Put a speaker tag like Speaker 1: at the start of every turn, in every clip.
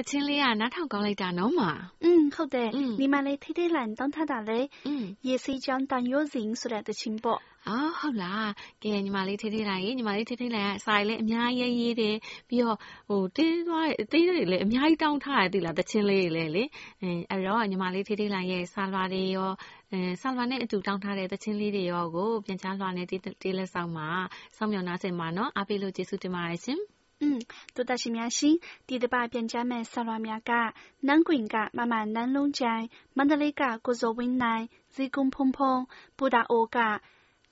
Speaker 1: တချင်းလေးကနား
Speaker 2: ထောင်ကောင်းလိုက်တာနော်မ
Speaker 3: 嗯，好的
Speaker 2: 嗯，
Speaker 3: 你们来听听兰当他打嘞，
Speaker 2: อืม
Speaker 3: 也是将当有人出来的情报。
Speaker 2: အော်ဟုတ်လားကဲညီမလေးထေးထေးလိုက်ရေညီမလေးထေးထေးလိုက်စာရည်လည်းအများကြီးရေးတယ်ပြီးတော့ဟိုတင်းသွားတဲ့အသေးတွေလည်းအများကြီးတောင်းထားရတယ်သိလားတချင်းလေးတွေလည်းလေအဲအဲ့တော့ညီမလေးထေးထေးလိုက်ရဲ့စာလွာတွေရောအဲစာလွာနဲ့အတူတောင်းထားတဲ့တချင်းလေးတွေရောကိုပြန်ချလွာနဲ့တေးလက်ဆောင်မှာစောင့်မျှော်နှားစင်မှာနော်အားပေးလို့ကျေးဇူးတင်ပါတယ်ရှင်
Speaker 3: 嗯，多大是苗心，第的把边家们萨拉苗家，南滚家慢慢南龙寨，曼德雷家过着温来，日公碰碰，布达欧家，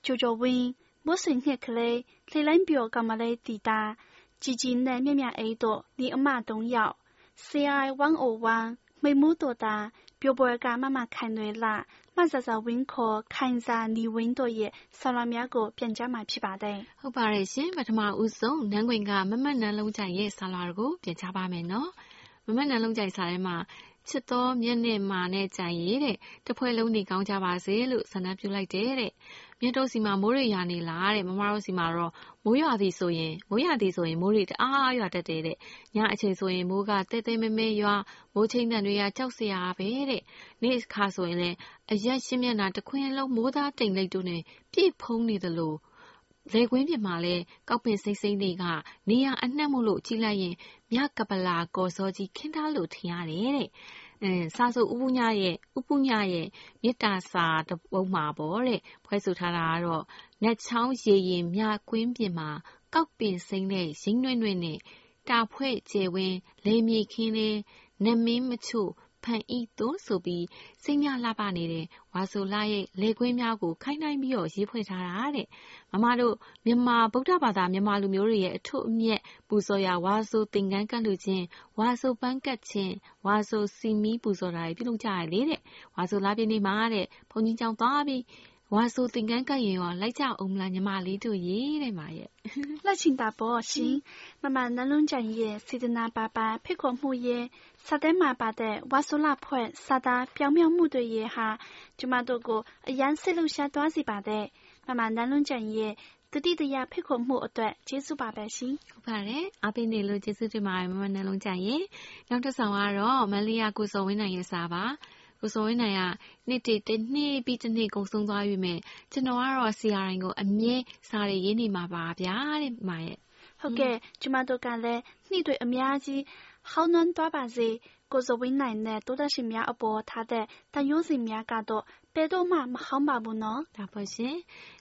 Speaker 3: 就着温，莫顺黑克嘞，雷兰表干嘛嘞地大，基金呢面面耳朵，你阿妈动摇，CI one o one，每亩多大， 表伯家妈妈看对啦。မဇဇဝင်းခေါ်ခိုင်စာနီဝင်းတို့ရဲ့ဆလာများကိုပြန်ကြားมาဖြစ်ပါတယ်
Speaker 2: ဟုတ်ပါတယ်ရှင်ပထမဦးဆုံးနန်းခွင်ကမမတ်နန်းလုံးကြိုင်ရဲ့ဆာလာကိုပြန်ချပါမယ်နော်မမတ်နန်းလုံးကြိုင်စာထဲမှာချစ်တော်မျက်နဲ့မာနဲ့ကြိုင်ရတဲ့တဖွဲလုံးနေကောင်းကြပါစေလို့ဆန္ဒပြုလိုက်တယ်တဲ့ မြတ်တို့စီမှာမိုးရရွာနေလားတဲ့မမတို့စီမှာတော့မိုးရွာသည်ဆိုရင်မိုးရွာသည်ဆိုရင်မိုးတွေတအားရွာတတ်တယ်တဲ့ညအချိန်ဆိုရင်မိုးကတဲတဲမဲမဲရွာမိုးချင်းတန်တွေကကြောက်စရာပဲတဲ့နေ့ခါဆိုရင်လည်းအရက်ရှင်းမျက်နှာတစ်ခွင်းလုံးမိုးသားတိမ်လိုက်တို့နဲ့ပြည့်ဖုံးနေသလိုလေကွင်းပြင်မှာလဲကောက်ပင်စိမ့်စိမ့်တွေကနေရအနှက်မို့လို့ကြီးလိုက်ရင်မြကပလာကော်စောကြီးခင်းထားလို့ထင်ရတယ်တဲ့အဲ စာစုဥပုညရဲ့ဥပုညရဲ့မေတ္တာစာတပုတ်မှာပေါ့တဲ့ဖွဲ့ဆိုထားတာကတော့နတ်ချောင်းရေရင်မြကွင်းပြင်မှာကောက်ပင်စိမ့်တဲ့ရင်းနှွဲ့နှွဲ့နဲ့တာဖွဲ့ကျဲဝင်းလေမြေခင်းလေးနမင်းမချို့ ဖန်ဤသွန်းဆိုပြီးစိတ်များလှပနေတဲ့ဝါဆိုလာရဲ့လေကွင်းများကိုခိုင်းနှိုင်းပြီးတော့ရေးဖွဲ့ထားတာတဲ့မမတို့မြန်မာဗုဒ္ဓဘာသာမြန်မာလူမျိုးတွေရဲ့အထွတ်အမြတ်ပူဇော်ရာဝါဆိုသင်္ကန်းကတ်လူချင်းဝါဆိုပန်းကတ်ချင်းဝါဆိုစီမီပူဇော်တာတွေပြုလုပ်ကြရလေတဲ့ဝါဆိုလာပြည့်နေ့မှာတဲ့ဘုန်းကြီးကျောင်းသွားပြီးဟ ဝါဆိုသင်္ကန်းကတ်ရင်ရောလိုက်ကြအောင်မလားညီမလေးတို့ရေတဲ့မရဲ့
Speaker 3: လက်ချင်ပါဘောရှင်မမနလုံးကြံရဲ့စေတနာပါပါဖိတ်ခေါ်မှုရဲ့စတဲ့မှာပါတဲ့ဝါဆိုလာဖွဲ့စတာပြောင်မြောက်မှုတွေရဲ့ဟာကျမတို့ကိုအရန်စစ်လို့ရှာသွားစီပါတဲ့မမနလုံးကြံရဲ့တတိတရဖိတ်ခေါ်မှုအတွက်ကျေးဇူးပါပဲရှင်
Speaker 2: ဟုတ်ပါတယ်အားပေးနေလို့ကျေးဇူးတင်ပါတယ်မမနလုံးကြံရဲ့နောက်တစ်ဆောင်ကတော့မလေးယာကိုစောဝင်းနိုင်ရဲ့စာပါ ကိုစောဝင်းနိုင်ကနှစ်တည်းတစ်နှစ်ပြီးတစ်နှစ်ကုန်ဆုံးသွားပြီမဲ့ကျွန်တော်ကတော့ CRN ကိုအမြဲစာတွေရေးနေမှာပါဗျာတဲ့မရဲ့
Speaker 3: ဟုတ်ကဲ့ကျမတို့ကလည်းနှစ်တွေအများကြီးဟောင်းနွမ်းသွားပါစေကိုစောဝင်းနိုင်နဲ့တိုးတက်ရှင်များအပေါ်ထားတဲ့တန်ရုံးစီများကတော့ဘယ်တော့မှမဟောင်းပါဘူးနော်
Speaker 2: ဒါပေါ့ရှင်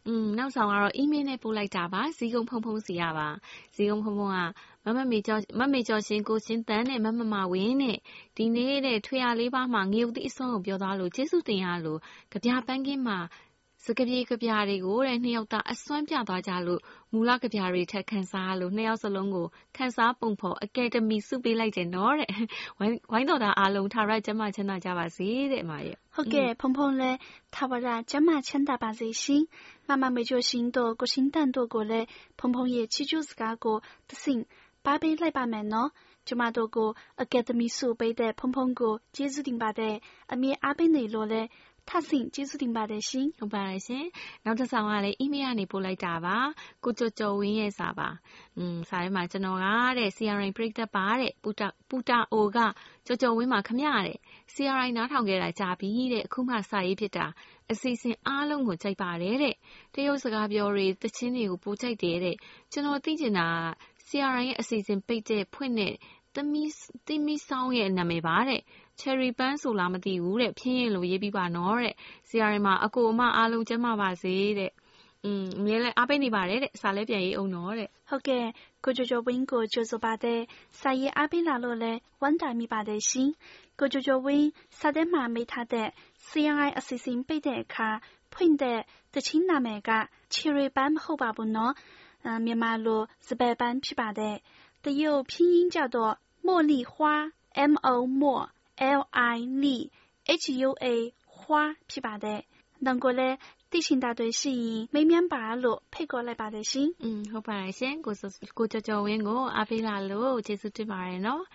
Speaker 2: อืมနောက်ဆောင်ကတော့ email နဲ့ပို့လိုက်တာပါဇီကုံဖုံဖုံစီရပါဇီကုံဖုံဖုံကမမမေကျော်မမေကျော်ရှင်ကိုရှင်တန်းနဲ့မမမဝင်းနဲ့ဒီနေ့တဲ့ထွေရလေးပါမှာငေုပ်တိအစွန်းကိုပြောသွားလို့ကျေးဇူးတင်ရလို့ကြပြပန်းကင်းမှာစကပြေကပြတွေကိုတဲ့နှစ်ယောက်သားအစွမ်းပြသွားကြလို့မူလကပြတွေထက်ခန်းစားလို့နှစ်ယောက်စလုံးကိုခန်းစားပုံဖော်အကယ်ဒမီစုပေးလိုက်တယ်နော်တဲ့ဝိုင်းဝိုင်းတော်သားအားလုံးထာဝရကျမ်းမာချမ်းသာကြပါစေတဲ့အမရဲ့
Speaker 3: ဟုတ်ကဲ့ဖုံဖုံလည်းထာဝရကျမ်းမာချမ်းသာပါစေရှင်မမမေကျော်ရှင်တို့ကိုရှင်တန်တို့ကိုလည်းဖုံဖုံရဲ့ချီကျူးစကားကိုသစင် ပါပေးလိုက်ပါမယ်နော်ကျမတို့ကို အကယ်ဒမီစုပေးတဲ့ဖုံဖုံကို ကျေးဇူးတင်ပါတယ်အမြဲအားပေးနေလို့လည်းထဆင်ကျေးဇူးတင်ပါတယ်ရှင်
Speaker 2: ဟုတ်ပါတယ်ရှင်နောက်တစ်ဆောင်ကလည်း email ကနေပို့လိုက်တာပါကိုကျော်ကျော်ဝင်းရဲ့စာပါอืมစာထဲမှာကျွန်တော်ကတဲ့ CRI ပြိတက်ပါတဲ့ပူတာပူတာအိုကကျော်ကျော်ဝင်းမှာခမရတဲ့ CRI နားထောင်ခဲ့တာကြာပြီတဲ့အခုမှစာရေးဖြစ်တာအစီအစဉ်အားလုံးကိုကြိုက်ပါတယ်တဲ့တရုတ်စကားပြောတွေတချင်းတွေကိုပိုကြိုက်တယ်တဲ့ကျွန်တော်သိချင်တာ CRI ရဲ့အစီအစဉ်ပိတ်တဲ့ဖွင့်တဲ့သမီးသမီးဆောင်ရဲ့နာမည်ပါတဲ့ cherry pan ဆိုလားမသိဘူးတဲ့ဖြင်းရင်လို့ရေးပြီးပါနော်တဲ့ CRM မှာအကိုအမအားလုံးကျမ်းမာပါစေတဲ့อืมအမြဲလဲအားပေးနေပါတယ်တဲ့စာလဲပြန်ရေးအောင်တော့တဲ့
Speaker 3: ဟုတ်ကဲ့ကိုကျော်ကျော်ဝင်းကိုကြိုဆိုပါတယ်စာရေးအားပေးလာလို့လဲဝမ်းသာမိပါတယ်ရှင်ကိုကျော်ကျော်ဝင်းစာထဲမှာမိထားတဲ့ CRI အစီအစဉ်ပိတ်တဲ့အခါဖွင့်တဲ့တချင်းနာမည်က Cherry Ban မဟုတ်ပါဘူးနော် 嗯，密码罗是白班琵琶的，它有拼音叫做茉莉花，M O 茉 L I L H U A 花琵琶的，能过来。地形大队是以每面八路配过来八的心。嗯，好吧，先，
Speaker 2: 我是我叫叫文我阿飞拉路，结束对马人咯。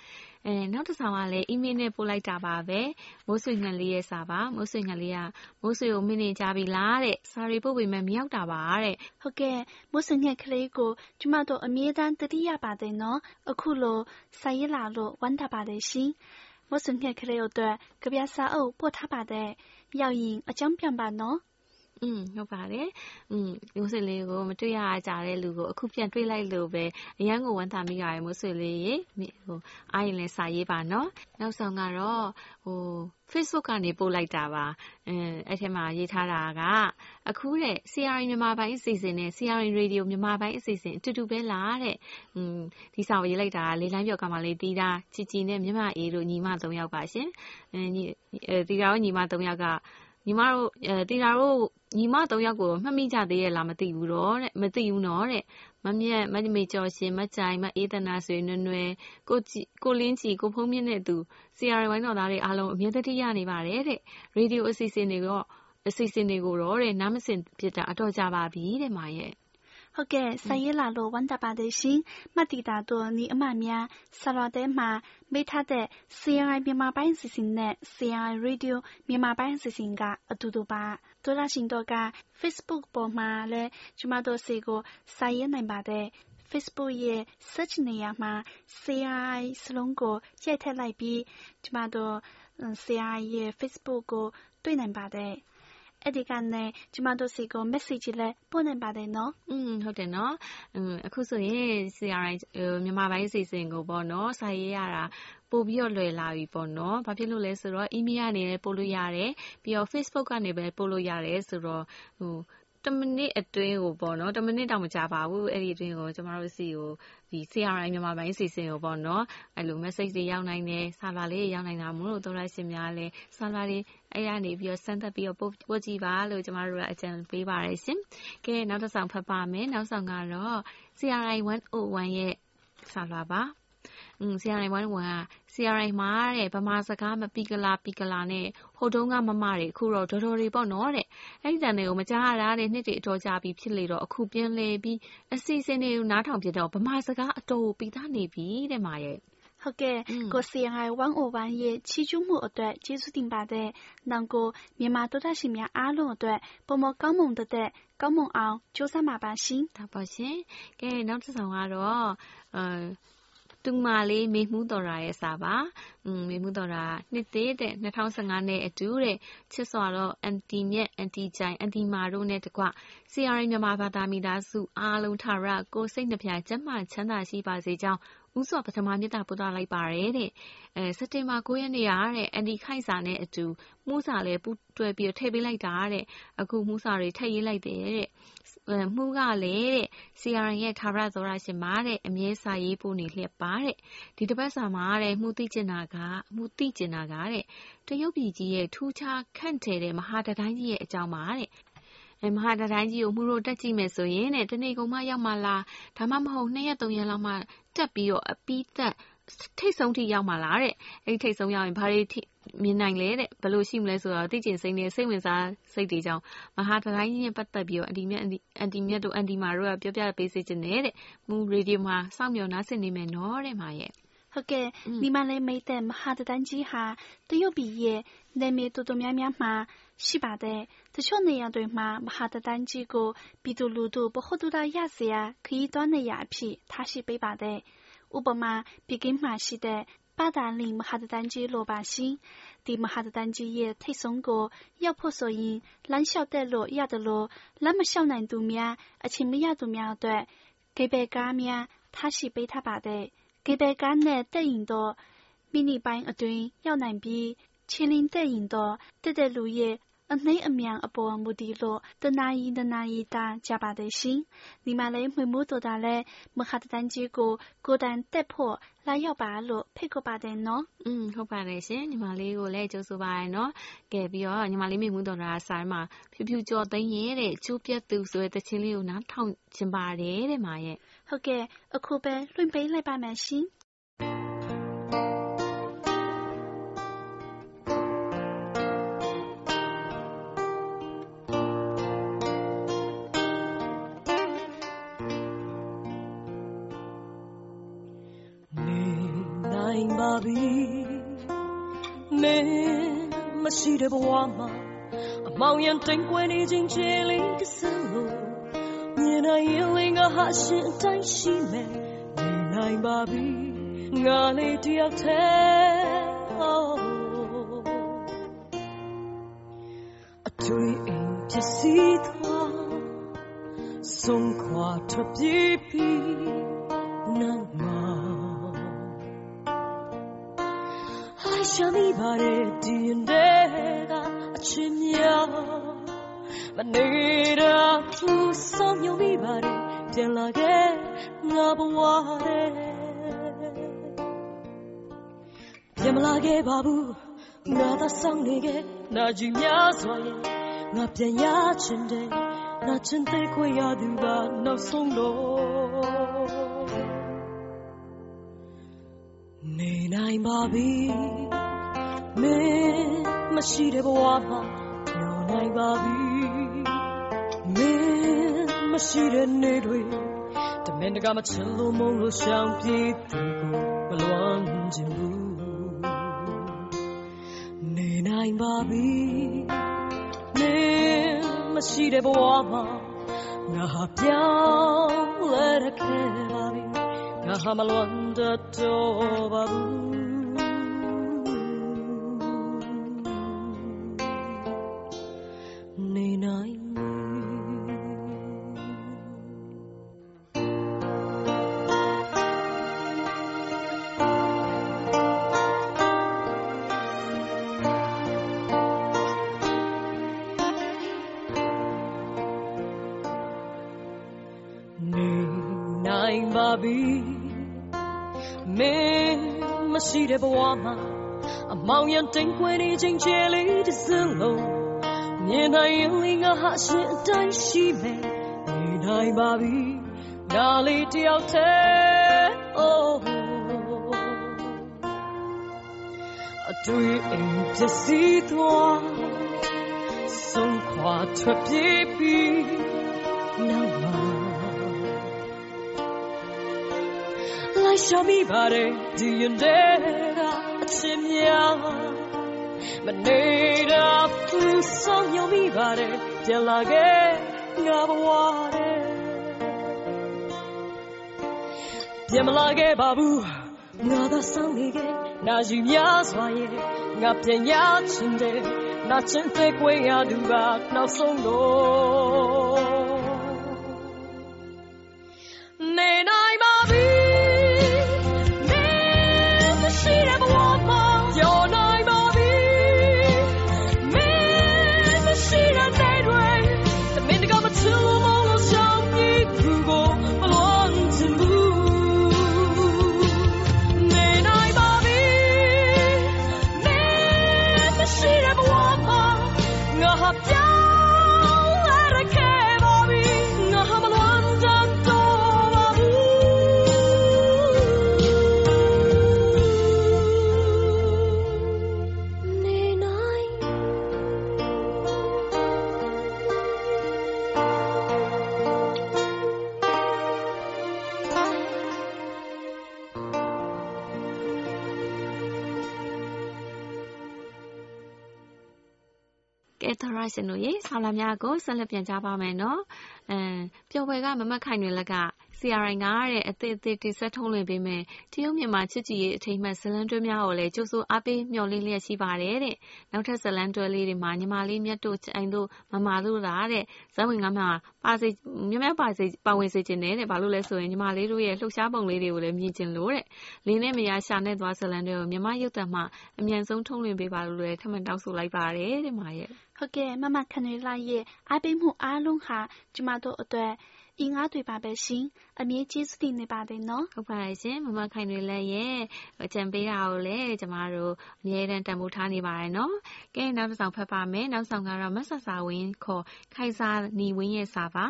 Speaker 2: အားပေးလာလို့ကျေးဇူးတင်ပါတယ်နော်အဲနောက်တစ်ဆောင်ကလည်း email နဲ့ပို့လိုက်တာပါပဲမိုးဆွေငံလေးရဲ့စာပါမိုးဆွေငံလေးကမိုးဆွေကိုမိနေကြပြီလားတဲ့စာရီပို့ပေမဲ့မရောက်တာပါတဲ့
Speaker 3: ဟုတ်ကဲ့မိုးစငှက်ကလေးကိုကျမတို့အမြဲတမ်းတတိယပါတယ်နော်အခုလိုစာရေးလာလို့ဝမ်းသာပါတယ်ရှင်မိုးစငှက်ကလေးအတွက်ကြပြစာအုပ်ပို့ထားပါတယ်ရောက်ရင်အကြောင်းပြန်ပါနော်
Speaker 2: อืมဟုတ်ပါတယ်อืมမိုးဆွေလေးကိုမတွေ့ရကြတဲ့လူကိုအခုပြန်တွေ့လိုက်လို့ပဲအရန်ကိုဝမ်းသာမိရတယ်မိုးဆွေလေးရေမိဟိုအားရင်လည်းစာရေးပါနော်နောက်ဆောင်ကတော့ဟို Facebook ကနေပို့လိုက်တာပါအဲအဲ့ထဲမှာရေးထားတာကအခုတဲ့ CRI မြန်မာပိုင်းအစီအစဉ်နဲ့ CRI Radio မြန်မာပိုင်းအစီအစဉ်အတူတူပဲလားတဲ့อืมဒီစာကိုရေးလိုက်တာကလေးလိုင်းပြော့ကမှလေးတီးတာချီချီနဲ့မြမအေးတို့ညီမ၃ယောက်ပါရှင်အဲညီအဲတီးတာရောညီမ၃ယောက်ကညီမတို့အဲတီတာတို့ ညီမ၃ယောက်ကိုမှတ်မိကြသေးရဲ့လားမသိဘူးတော့တဲ့မသိဘူးနော်တဲ့မမြတ်မမေကျော်ရှင်မကြိုင်မအေးတနာဆွေနွယ်နွယ်ကိုကြည်ကိုလင်းကြည်ကိုဖုံးမြင့်တဲ့သူ CRI ဝိုင်းတော်သားတွေအားလုံးအမြဲတမ်းရနေပါတယ်တဲ့ရေဒီယိုအစီအစဉ်တွေတော့အစီအစဉ်တွေကိုတော့တဲ့နားမစင်ဖြစ်တာအတော့ကြပါပြီတဲ့မာရဲ့
Speaker 3: ဟုတ်ကဲ့စာရေးလာလို့ဝမ်းသာပါတယ်ရှင်မှတ်တည်တာတို့ညီအမများဆလော်တဲမှာမိထားတဲ့ CRI မြန်မာပိုင်းစီစဉ်နဲ့ CRI Radio မြန်မာပိုင်းစီစဉ်ကအတူတူပါ ဒေါ်လာရှင်တို့က Facebook ပေါ်မှာလည်း ကျမတို့စီကို စာရေးနိုင်ပါတယ် Facebook ရဲ့ search နေရာမှာ CRI စလုံးကို ရိုက်ထည့်လိုက်ပြီး ကျမတို့ CRI ရဲ့ Facebook ကို တွေ့နိုင်ပါတယ် အဲ့ဒီကနေကျမတို့စီကို message လည်းပို့နိုင်ပါတယ်နော်
Speaker 2: อืมဟုတ်တယ်နော်အခုဆိုရင် CRI မြန်မာပိုင်းစီစဉ်ကိုပေါ့နော်စာရေးရတာပို့ပြီးတော့လွယ်လာပြီပေါ့နော်ဘာဖြစ်လို့လဲဆိုတော့ email ကနေလည်းပို့လို့ရတယ်ပြီးတော့ Facebook ကနေပဲပို့လို့ရတယ်ဆိုတော့ဟို တမိနစ်အတွင်းကိုပေါ့နော်တမိနစ်တောင်မကြာပါဘူးအဲ့ဒီအတွင်းကိုကျမတို့စီကိုဒီ CRI မြန်မာပိုင်းအစီအစဉ်ကိုပေါ့နော်အဲ့လို message တွေရောက်နိုင်တယ်ဆာလာလေးရောက်နိုင်တာမို့လို့တော်ရရှင်များလည်းဆာလာတွေအဲ့ရနေပြီးတော့စမ်းသပ်ပြီးတော့ပို့ပို့ကြည့်ပါလို့ကျမတို့ကအကြံပေးပါရရှင်ကဲနောက်တစ်ဆောင်ဖတ်ပါမယ်နောက်ဆောင်ကတော့ CRI 101ရဲ့ဆာလာပါ อืม CRI 101 CRI မှာတဲ့ဗမာစကားမပီကလာပီကလာနဲ့ဟိုတုန်းကမမတွေအခုတော့ဒေါ်တော်တွေပေါ့နော်တဲ့အဲ့ဒီတန်တွေကိုမကြားရတာတဲ့နှစ်တွေအတော်ကြာပြီဖြစ်လေတော့အခုပြင်းလဲပြီးအစီအစဉ်တွေကိုနားထောင်ပြတော့ဗမာစကားအတော်ပီသားနေပြီတဲ့မာရဲ့
Speaker 3: ဟုတ်ကဲ့ကို CRI 101ရဲ့ချီးကျူးမှုအတွက်ကျေးဇူးတင်ပါတယ်။နောက်ကိုမြန်မာတော်သားရှင်များအားလုံးအတွက်ပုံမကောင်းမွန်တဲ့ကောင်းမွန်အောင်ကြိုးစားပါပါရှင်။
Speaker 2: ဒါပါရှင်။ကဲနောက်တစ်ဆောင်ကတော့အဲ တူမလေးမေမှုတော်ရာရဲ့စာပါอืมမေမှုတော်ရာနှစ်သေးတဲ့2015နဲ့အတူတဲ့ချစ်စွာတော့အန်တီမြက်အန်တီချိုင်အန်တီမာတို့နဲ့တကွ CRI မြန်မာဘာသာမိသားစုအားလုံးထရကိုစိတ်နှပြကျမ်းမာချမ်းသာရှိပါစေကြောင်း ဥစွာပထမမြတ်တာပို့သလိုက်ပါရတဲ့အဲစက်တင်ဘာ9ရက်နေ့ကတဲ့အန်တီခိုက်စာနဲ့အတူမှုစာလည်းပူတွဲပြီးထည့်ပေးလိုက်တာတဲ့အခုမှုစာတွေထည့်ရေးလိုက်တယ်တဲ့အဲမှုကလည်းတဲ့ CRN ရဲ့ထာဝရသောရရှင်မာတဲ့အမြဲစာရေးပို့နေလျက်ပါတဲ့ဒီတစ်ပတ်စာမှာတဲ့မှုသိကျင်တာကမှုသိကျင်တာကတဲ့တရုတ်ပြည်ကြီးရဲ့ထူးခြားခန့်ထည်တဲ့မဟာတတိုင်းကြီးရဲ့အကြောင်းပါတဲ့ အဲမဟာတတိုင်းကြီးကိုမှုတို့တက်ကြည့်မယ်ဆိုရင်တဲ့တနေ့ကုန်မှရောက်မှလားဒါမှမဟုတ်2ရက်3ရက်လောက်မှတက်ပြီးတော့အပီးသက်ထိတ်ဆုံးထိရောက်မှလားတဲ့အဲ့ဒီထိတ်ဆုံးရောက်ရင်ဘာတွေထိမြင်နိုင်လဲတဲ့ဘယ်လိုရှိမလဲဆိုတော့သိကျင်စိတ်နဲ့စိတ်ဝင်စားစိတ်တွေကြောင့်မဟာတတိုင်းကြီးနဲ့ပတ်သက်ပြီးတော့အန်တီမြတ်အန်တီအန်တီမြတ်တို့အန်တီမာတို့ကပြောပြပေးစေချင်တယ်တဲ့မူရေဒီယိုမှာစောင့်မျှော်နားဆင်နေမယ်နော်တဲ့မာရဲ့။
Speaker 3: ဟုတ်ကဲ့
Speaker 2: อืม
Speaker 3: ညီမလေးမိတ်တဲ့မဟာတန်းကြီးဟာတရုတ်ပြည်ရဲ့နေမြေတော်တော်များများမှာရှိပါတယ်။တချို့နေရာတွေမှာမဟာတန်းကြီးကိုပြည်သူလူထုဗဟုသုတရစရာခရီးသွားနေရာအဖြစ်ထားရှိပေးပါတယ်။ဥပမာ北京မှာရှိတဲ့八达岭မဟာတန်းကြီးလိုပါရှင်။ဒီမဟာတန်းကြီးရဲ့ထိပ်ဆုံးကိုရောက်ဖို့ဆိုရင်လမ်းလျှောက်တဲ့လို့ရတယ်လို့လမ်းမလျှောက်နိုင်သူများအချိန်မရသူများ အတွက်ဂေဘယ်ကားများထားရှိပေးထားပါတယ်။ကေဘယ်ကားနဲ့တက်ရင်တော့မိနစ်ပိုင်းအတွင်းရောက်နိုင်ပြီးချင်းလင်းတက်ရင်တော့တက်တဲ့လူရဲ့အနှိမ့်အမြန်အပေါ်မူတည်လို့တနာရီတနာရီတာကြပါတယ်ရှင်။ဒီမှာလည်းမှွေမှုတော်တာလည်းမဟာတန်းကြီးကိုကိုယ်တိုင်တက်ဖို့လာရောက်ပါလို့ဖိတ်ခေါ်ပါတယ်နော်
Speaker 2: อืมဟုတ်ပါတယ်ရှင်ညီမလေးကိုလည်းကြိုးဆိုပါရနော်ကဲပြီးတော့ညီမလေးမိမှုတော်တာစာမှာဖြူဖြူကြော်သိမ်းရဲ့တဲ့ချိုးပြတ်သူဆိုတဲ့တခြင်းလေးကိုနားထောင်ချင်ပါတယ်တဲ့မာရဲ့။
Speaker 3: ဟုတ်ကဲ့အခုပဲလွှင့်ပေးလိုက်ပါမယ်ရှင်။
Speaker 4: နေနိုင်ပါပြီမင်းမရှိတဲ့ဘဝမှာအမောင်ရင်တိမ်ကွယ် နာရင်လင်းကဟာရှင်အတိုင်းရှိမယ်ဒီနိုင်ပါပြီငါလေးတယောက်တည်းအတွေ့အင်ပစ္စည်းသွားဆုံးခွာထွက်ပြေးပြီးနန်းမှာဟာရှာမိပါတယ်ဒီနေ့ကအချင်းများ မနေတာဘူးဆောင်ယုံမိပါတယ်ပြန်လာခဲ့ငါဘဝတဲ့ပြန်မလာခဲ့ပါဘူးငါသာဆောင်နေခဲ့နာကြည်များစွာရဲ့ငါပြန်ရချင်တယ်နာချင်တဲ့ခွေရသူကနောက်ဆုံးတော့နေနိုင်ပါပြီမင်းမရှိတဲ့ဘဝမှာညောနိုင်ပါပြီ မင်းမရှိတဲ့နေ့တွေတမင်တကာမချင်လို့မုန်းလို့ရှောင်ပြေးသူကိုမလွမ်းခြင်းဘူးနေနိုင်ပါပြီမင်းမရှိတဲ့ဘဝမှာငါဟာပြောင်းလဲခဲ့ပါပြီငါဟာမလွန်တတ်တော့ပါဘူး နိုင်ပါပြီမင်းမရှိတဲ့ဘဝမှာအမောင်ရန်တိမ်ခွေနေခြင်းချေလေးတစ်စင်းလုံးမြင်နိုင်ရင်လေးငါဟာရှင်အတိုင်းရှိမယ်နေနိုင်ပါပြီဒါလေးတယောက်တည်း oh အတွေ့အိမ်ပျက်စီးသွားဆုံးခွာထွက်ပြေးပြီး ရှာမိပါတယ်ဒီရင်တဲ့အချင်းများမနေတာသူဆောင်ညမိပါတယ်ပြန်လာခဲ့ငါဘဝတဲ့ပြန်မလာခဲ့ပါဘူးငါသာဆောင်နေခဲ့နာယူများစွာရဲ့ငါပြန်ရချင်တယ်နာချင်တဲ့ကွေရသူကနောက်ဆုံးတော့ ငါဟာ ရ
Speaker 2: ရှင်တို့ရေဆောင်းလာများကိုဆက်လက်ပြန်ကြားပါမယ်နော်။အမ်ပျော်ပွဲကမမတ်ခိုင်တွေလက်က CRI ကတဲ့အသေးအသေးတိဆက်ထုံးလွှင့်ပေးမယ်။တရုတ်မြန်မာချစ်ကြည်ရေးအထိမ်းအမှတ်ဇလန်တွဲများကိုလည်းကြိုးစိုးအားပေးမျှော်လင့်လျက်ရှိပါတယ်တဲ့။နောက်ထပ်ဇလန်တွဲလေးတွေမှာညီမလေးမြတ်တို့ချိုင်တို့မမတို့လားတဲ့။ဇက်ဝင်ကမှပါစေမြမပါစေပါဝင်စေခြင်းနဲ့တဲ့။ဘာလို့လဲဆိုရင်ညီမလေးတို့ရဲ့လှုပ်ရှားပုံလေးတွေကိုလည်းမြင်ကျင်လို့တဲ့။လင်းနဲ့မယားရှာနဲ့သွားဇလန်တွေကိုမြမရုပ်သံမှအမြန်ဆုံးထုံးလွှင့်ပေးပါလို့လည်းထပ်မံတောင်းဆိုလိုက်ပါတယ်တဲ့မရဲ့။
Speaker 3: ဟုတ်ကဲ့မမခနွေလာရဲ့အားပေးမှုအားလုံးဟာကျမတို့အတွက်အင်အားတွေပါပဲရှင်အမြဲကျေးဇူးတင်နေပါတယ်နော်
Speaker 2: ဟုတ်ပါတယ်ရှင်မမခိုင်တွေလည်းရဲ့အကြံပေးတာကိုလည်းကျမတို့အမြဲတမ်းတန်ဖိုးထားနေပါတယ်နော်ကဲနောက်တစ်ဆောင်ဖတ်ပါမယ်နောက်ဆောင်ကတော့မဆဆာဝင်းခေါ်ခိုင်စာနီဝင်းရဲ့စာပါ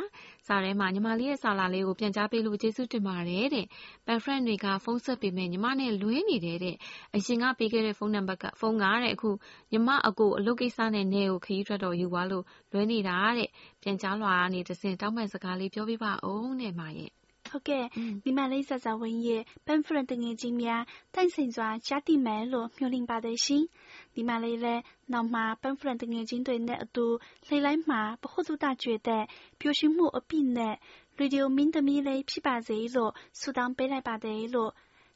Speaker 2: စာထဲမှာညီမလေးရဲ့စာလာလေးကိုပြန်ကြားပေးလို့ကျေးဇူးတင်ပါတယ်တဲ့ပန်ဖရန့်တွေကဖုန်းဆက်ပေးမယ်ညီမနဲ့လွှဲနေတယ်တဲ့အရင်ကပေးခဲ့တဲ့ဖုန်းနံပါတ်ကဖုန်းကတဲ့အခုညီမအကိုအလုပ်ကိစ္စနဲ့နေကိုခရီးထွက်တော့ယူသွားလို့လွှဲနေတာတဲ့ပြန်ကြားလွှာကနေတစ်စင်တောင်းပန်စကားလေးပြောပြပါဦးတဲ့မရဲ့
Speaker 3: ဟုတ်ကဲ့
Speaker 2: อืม
Speaker 3: ညီမလေးဇာဇာဝင်းရဲ့ပန်ဖရန်တငယ်ချင်းများတန့်စင်စွာကြားသိမယ်လို့မျှော်လင့်ပါတယ်ရှင်ညီမလေးလည်းနောက်မှာပန်ဖရန်တငယ်ချင်းတွေနဲ့အတူလှိမ့်လိုက်မှာပခုသုတကျွေတဲ့ပျော်ရွှင်မှုအပြည့်နဲ့ရေဒီယိုမင်းသမီးလေးဖြစ်ပါစေလို့ဆုတောင်းပေးလိုက်ပါတယ်လို့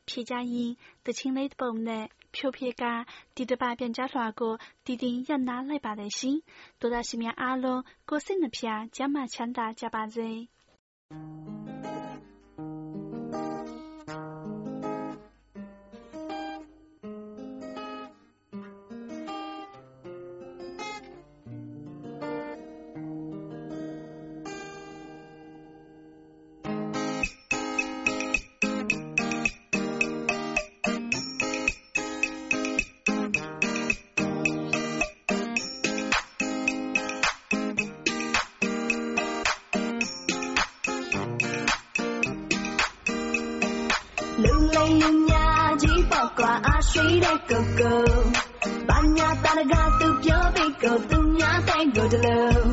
Speaker 3: ဖြေကြရင်တချင်းလေးတစ်ပုံနဲ့ဖြိုဖြေကဒီတစ်ပါပြန်ကြားလွှာကိုတည်တည်ရနာလိုက်ပါတယ်ရှင်တို့သားရှင်များအားလုံးကိုယ်စိတ်နှဖျားကျမ်းမာချမ်းသာကြပါစေ
Speaker 1: လူလိမ်လူညာကြီးပေါ့ကွာအရှိတဲ့ကိုကိုဘာညာတရကသူပြောပြီးကိုသူများတဲ့ကိုတလုံး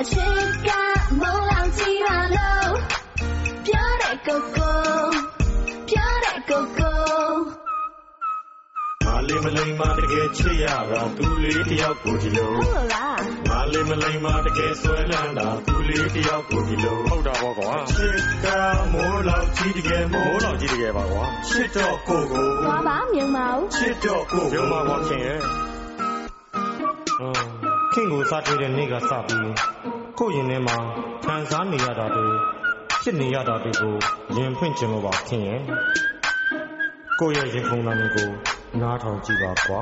Speaker 1: အချစ်ကမောလောင်ကြည့်ရလို့ပြောတဲ့ကိုကို
Speaker 5: လေးမလိမ်မတကယ်ချစ်ရတာသူလေးတယောက်ကိုဒီလို
Speaker 1: ဟုတ်လား
Speaker 5: မလေးမလိမ်မတကယ်ဆွဲလန်းတာသူလေးတယောက်ကိုဒီလို
Speaker 6: ဟုတ်တာပေါ့ကွာ
Speaker 5: ချစ်ကမိုးလောက်ကြီးတကယ်မိုး
Speaker 6: မိုး
Speaker 5: လောက်
Speaker 6: တော်ကြီးတကယ်ပါကွာ
Speaker 5: ချစ်တော့ကိုကို
Speaker 1: ဘာပါမြင်မအောင်
Speaker 5: ချစ်တော့ကို
Speaker 6: ရုံ
Speaker 5: ကို
Speaker 6: မှာပါခင်ရဲ့အာခင်ကိုစားတွေ့တဲ့နေ့ကစပြီးကိုယ့်ရင်ထဲမှာခံစားနေရတာတွေဖြစ်နေရတာတွေကိုရင်ဖွင့်ခြင်းလို့ပါခင်ရဲ့ကိုယ့်ရဲ့ရင်ခုန်တာမျိုးကို နားထောင်ကြည့်ပါကွာ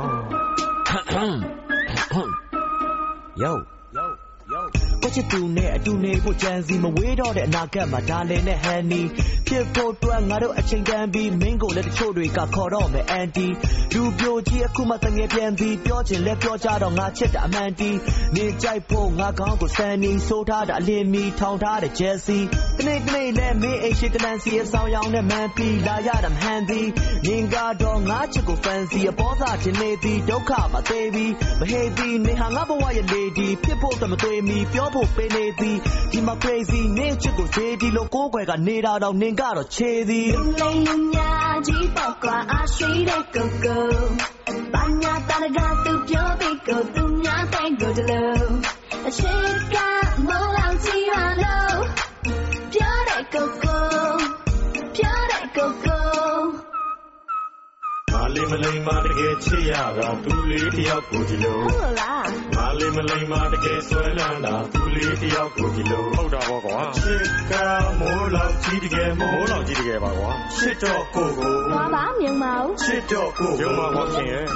Speaker 7: Yo Yo Yo ကိုချစ်သူနဲ့အတူနေဖို့ကြံစီမဝေးတော့တဲ့အနာဂတ်မှာဒါလင်နဲ့ဟန်နီဖြစ်ဖို့အတွက်ငါတို့အချိန်တန်ပြီးမင်းကိုလည်းတချို့တွေကခေါ်တော့မယ်အန်တီလူပြိုကြီးအခုမှတငယ်ပြန်ပြီးပြောချင်လဲပြောကြတော့ငါချစ်တာအမှန်တီနေကြိုက်ဖို့ငါကောင်းကိုစန်နီဆိုးထားတာအလင်းမီထောင်ထားတဲ့ဂျယ်စီတနေ့တနေ့လဲမင်းအိမ်ရှိကလန်စီအဆောင်ရောင်နဲ့မန်ပီလာရတာမဟန်သည်ငင်ကတော့ငါချစ်ကိုဖန်စီအပေါ်စားတင်နေသည်ဒုက္ခမသေးပြီမဟေသည်နေဟာငါဘဝရဲ့လေဒီဖြစ်ဖို့တမသွေးမီပြောဖို့ပေးနေသည်ဒီမှာ crazy နေချစ်ကိုဈေးဒီလိုကိုယ်ွယ်ကနေတာတော့နင်ကတော့ခြေသည်
Speaker 1: လူလိမ်လူများကြီးပေါ့ကွာအားရှိတဲ့ကိုကိုဘာညာတရကသူပြောပြီးကိုသူများတိုင်းကိုတလို့အချစ်ကမောလောင်ကြည့်ရလို့ ပြောတဲ့ကိုကိုပြောတဲ့ကိုကို
Speaker 5: မလေးမလိမ်မတကယ်ချစ်ရတာသူလေးတယောက်ကိုဒီလို
Speaker 1: ဟုတ်လား
Speaker 5: မလေးမလိမ်မတကယ်ဆွဲလန်းတာသူလေးတယောက်ကိုဒီလို
Speaker 6: ဟုတ်တာပေါ့ကွာ
Speaker 5: ချစ်ကမိုးလောက်ကြီးတကယ်မိုး
Speaker 6: မိုးလောက်ကြီးတကယ်ပါကွာ
Speaker 5: ချစ်တော့ကိုကို
Speaker 1: ဘာပါမြင်မအောင်
Speaker 5: ချစ်တော့ကို
Speaker 6: ရုံ
Speaker 5: ကို
Speaker 6: မှာကွာခင်ရဲ့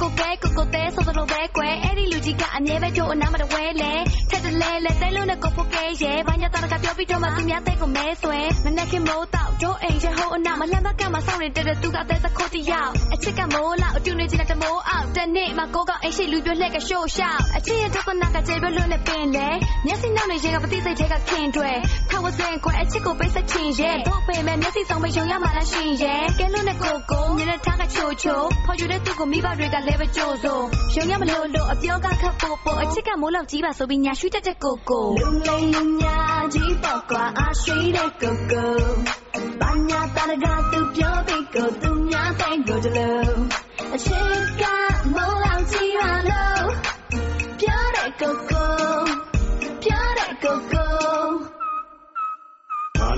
Speaker 1: ကိုကိုကဲကိုကိုတဲဆိုတော့ပဲကွယ်အဲ့ဒီလူကြီးကအမြဲပဲကြိုးအနာမတဝဲလေထက်တလဲလဲတဲလုံးနဲ့ကိုဖိုကဲရဲ့ဘာညာတာကပြောပြီးတော့မှသူများတဲ့ကိုမဲဆွဲမနဲ့ခင်မိုးတော့ ကျိုးအိမ်ရဟိုးအနာမလှမ်းဘက်ကမှစောင့်နေတဲ့သူကတဲသခိုးတယောက်အချစ်ကမိုးလောက်အတူနေချင်တဲ့မိုးအောင်တနေ့မှကိုကအိမ်ရှိလူပြလှက်ကရှိုးရှောက်အချစ်ရဲ့ဒုက္ခနာကကျေပြလွတ်နဲ့ပင်လေမျက်စိနောက်နေရင်ကပတိစိတ်ထဲကခင်တွေခဝစင်ခွဲအချစ်ကိုပိတ်ဆက်ချင်ရဲ့တို့ပေမဲ့မျက်စိဆောင်မယုံရမှလားရှင်ရဲ့ကဲလွတ်နဲ့ကိုကိုမျက်နှာထားကချိုချိုဖော်ယူတဲ့သူကိုမိဘတွေကလည်းပဲကြိုးစိုးရုံရမလို့လို့အပြောကခတ်ဖို့ပေါ်အချစ်ကမိုးလောက်ကြီးပါဆိုပြီးညာရွှေတက်တဲ့ကိုကိုလူလိမ်လူများ ကြီးပေါ့ကွာအားရှိတဲ့ကိုကိုဘာညာတရကသူပြောပြီးကိုသူများတဲ့ကိုတလို့အချစ်ကမိုးလောက်ကြီးပါလို့ပြောတဲ့ကိုကို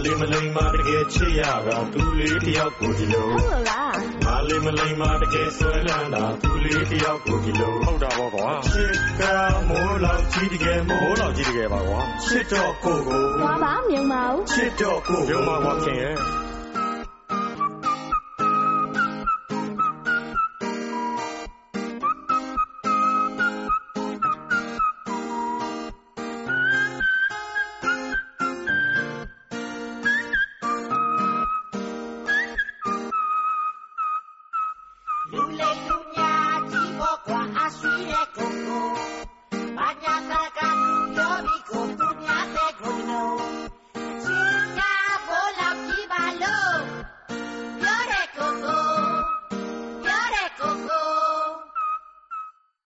Speaker 5: လေးမလိမ်မတကယ်ချစ်ရတာသူလေးတယောက်ကိုဒီလို
Speaker 1: ဟုတ်လား
Speaker 5: မလေးမလိမ်မတကယ်ဆွဲလန်းတာသူလေးတယောက်ကိုဒီလို
Speaker 6: ဟုတ်တာပေါ့ကွာ
Speaker 5: ချစ်ကမိုးလောက်ကြီးတကယ်မိုး
Speaker 6: မိုးလောက်ကြီးတကယ်ပါကွာ
Speaker 5: ချစ်တော့ကိုကို
Speaker 1: ဘာပါမြင်မအောင်
Speaker 5: ချစ်တော့ကို
Speaker 6: ရုံ
Speaker 5: ကို
Speaker 6: မှာကွာခင်ရဲ့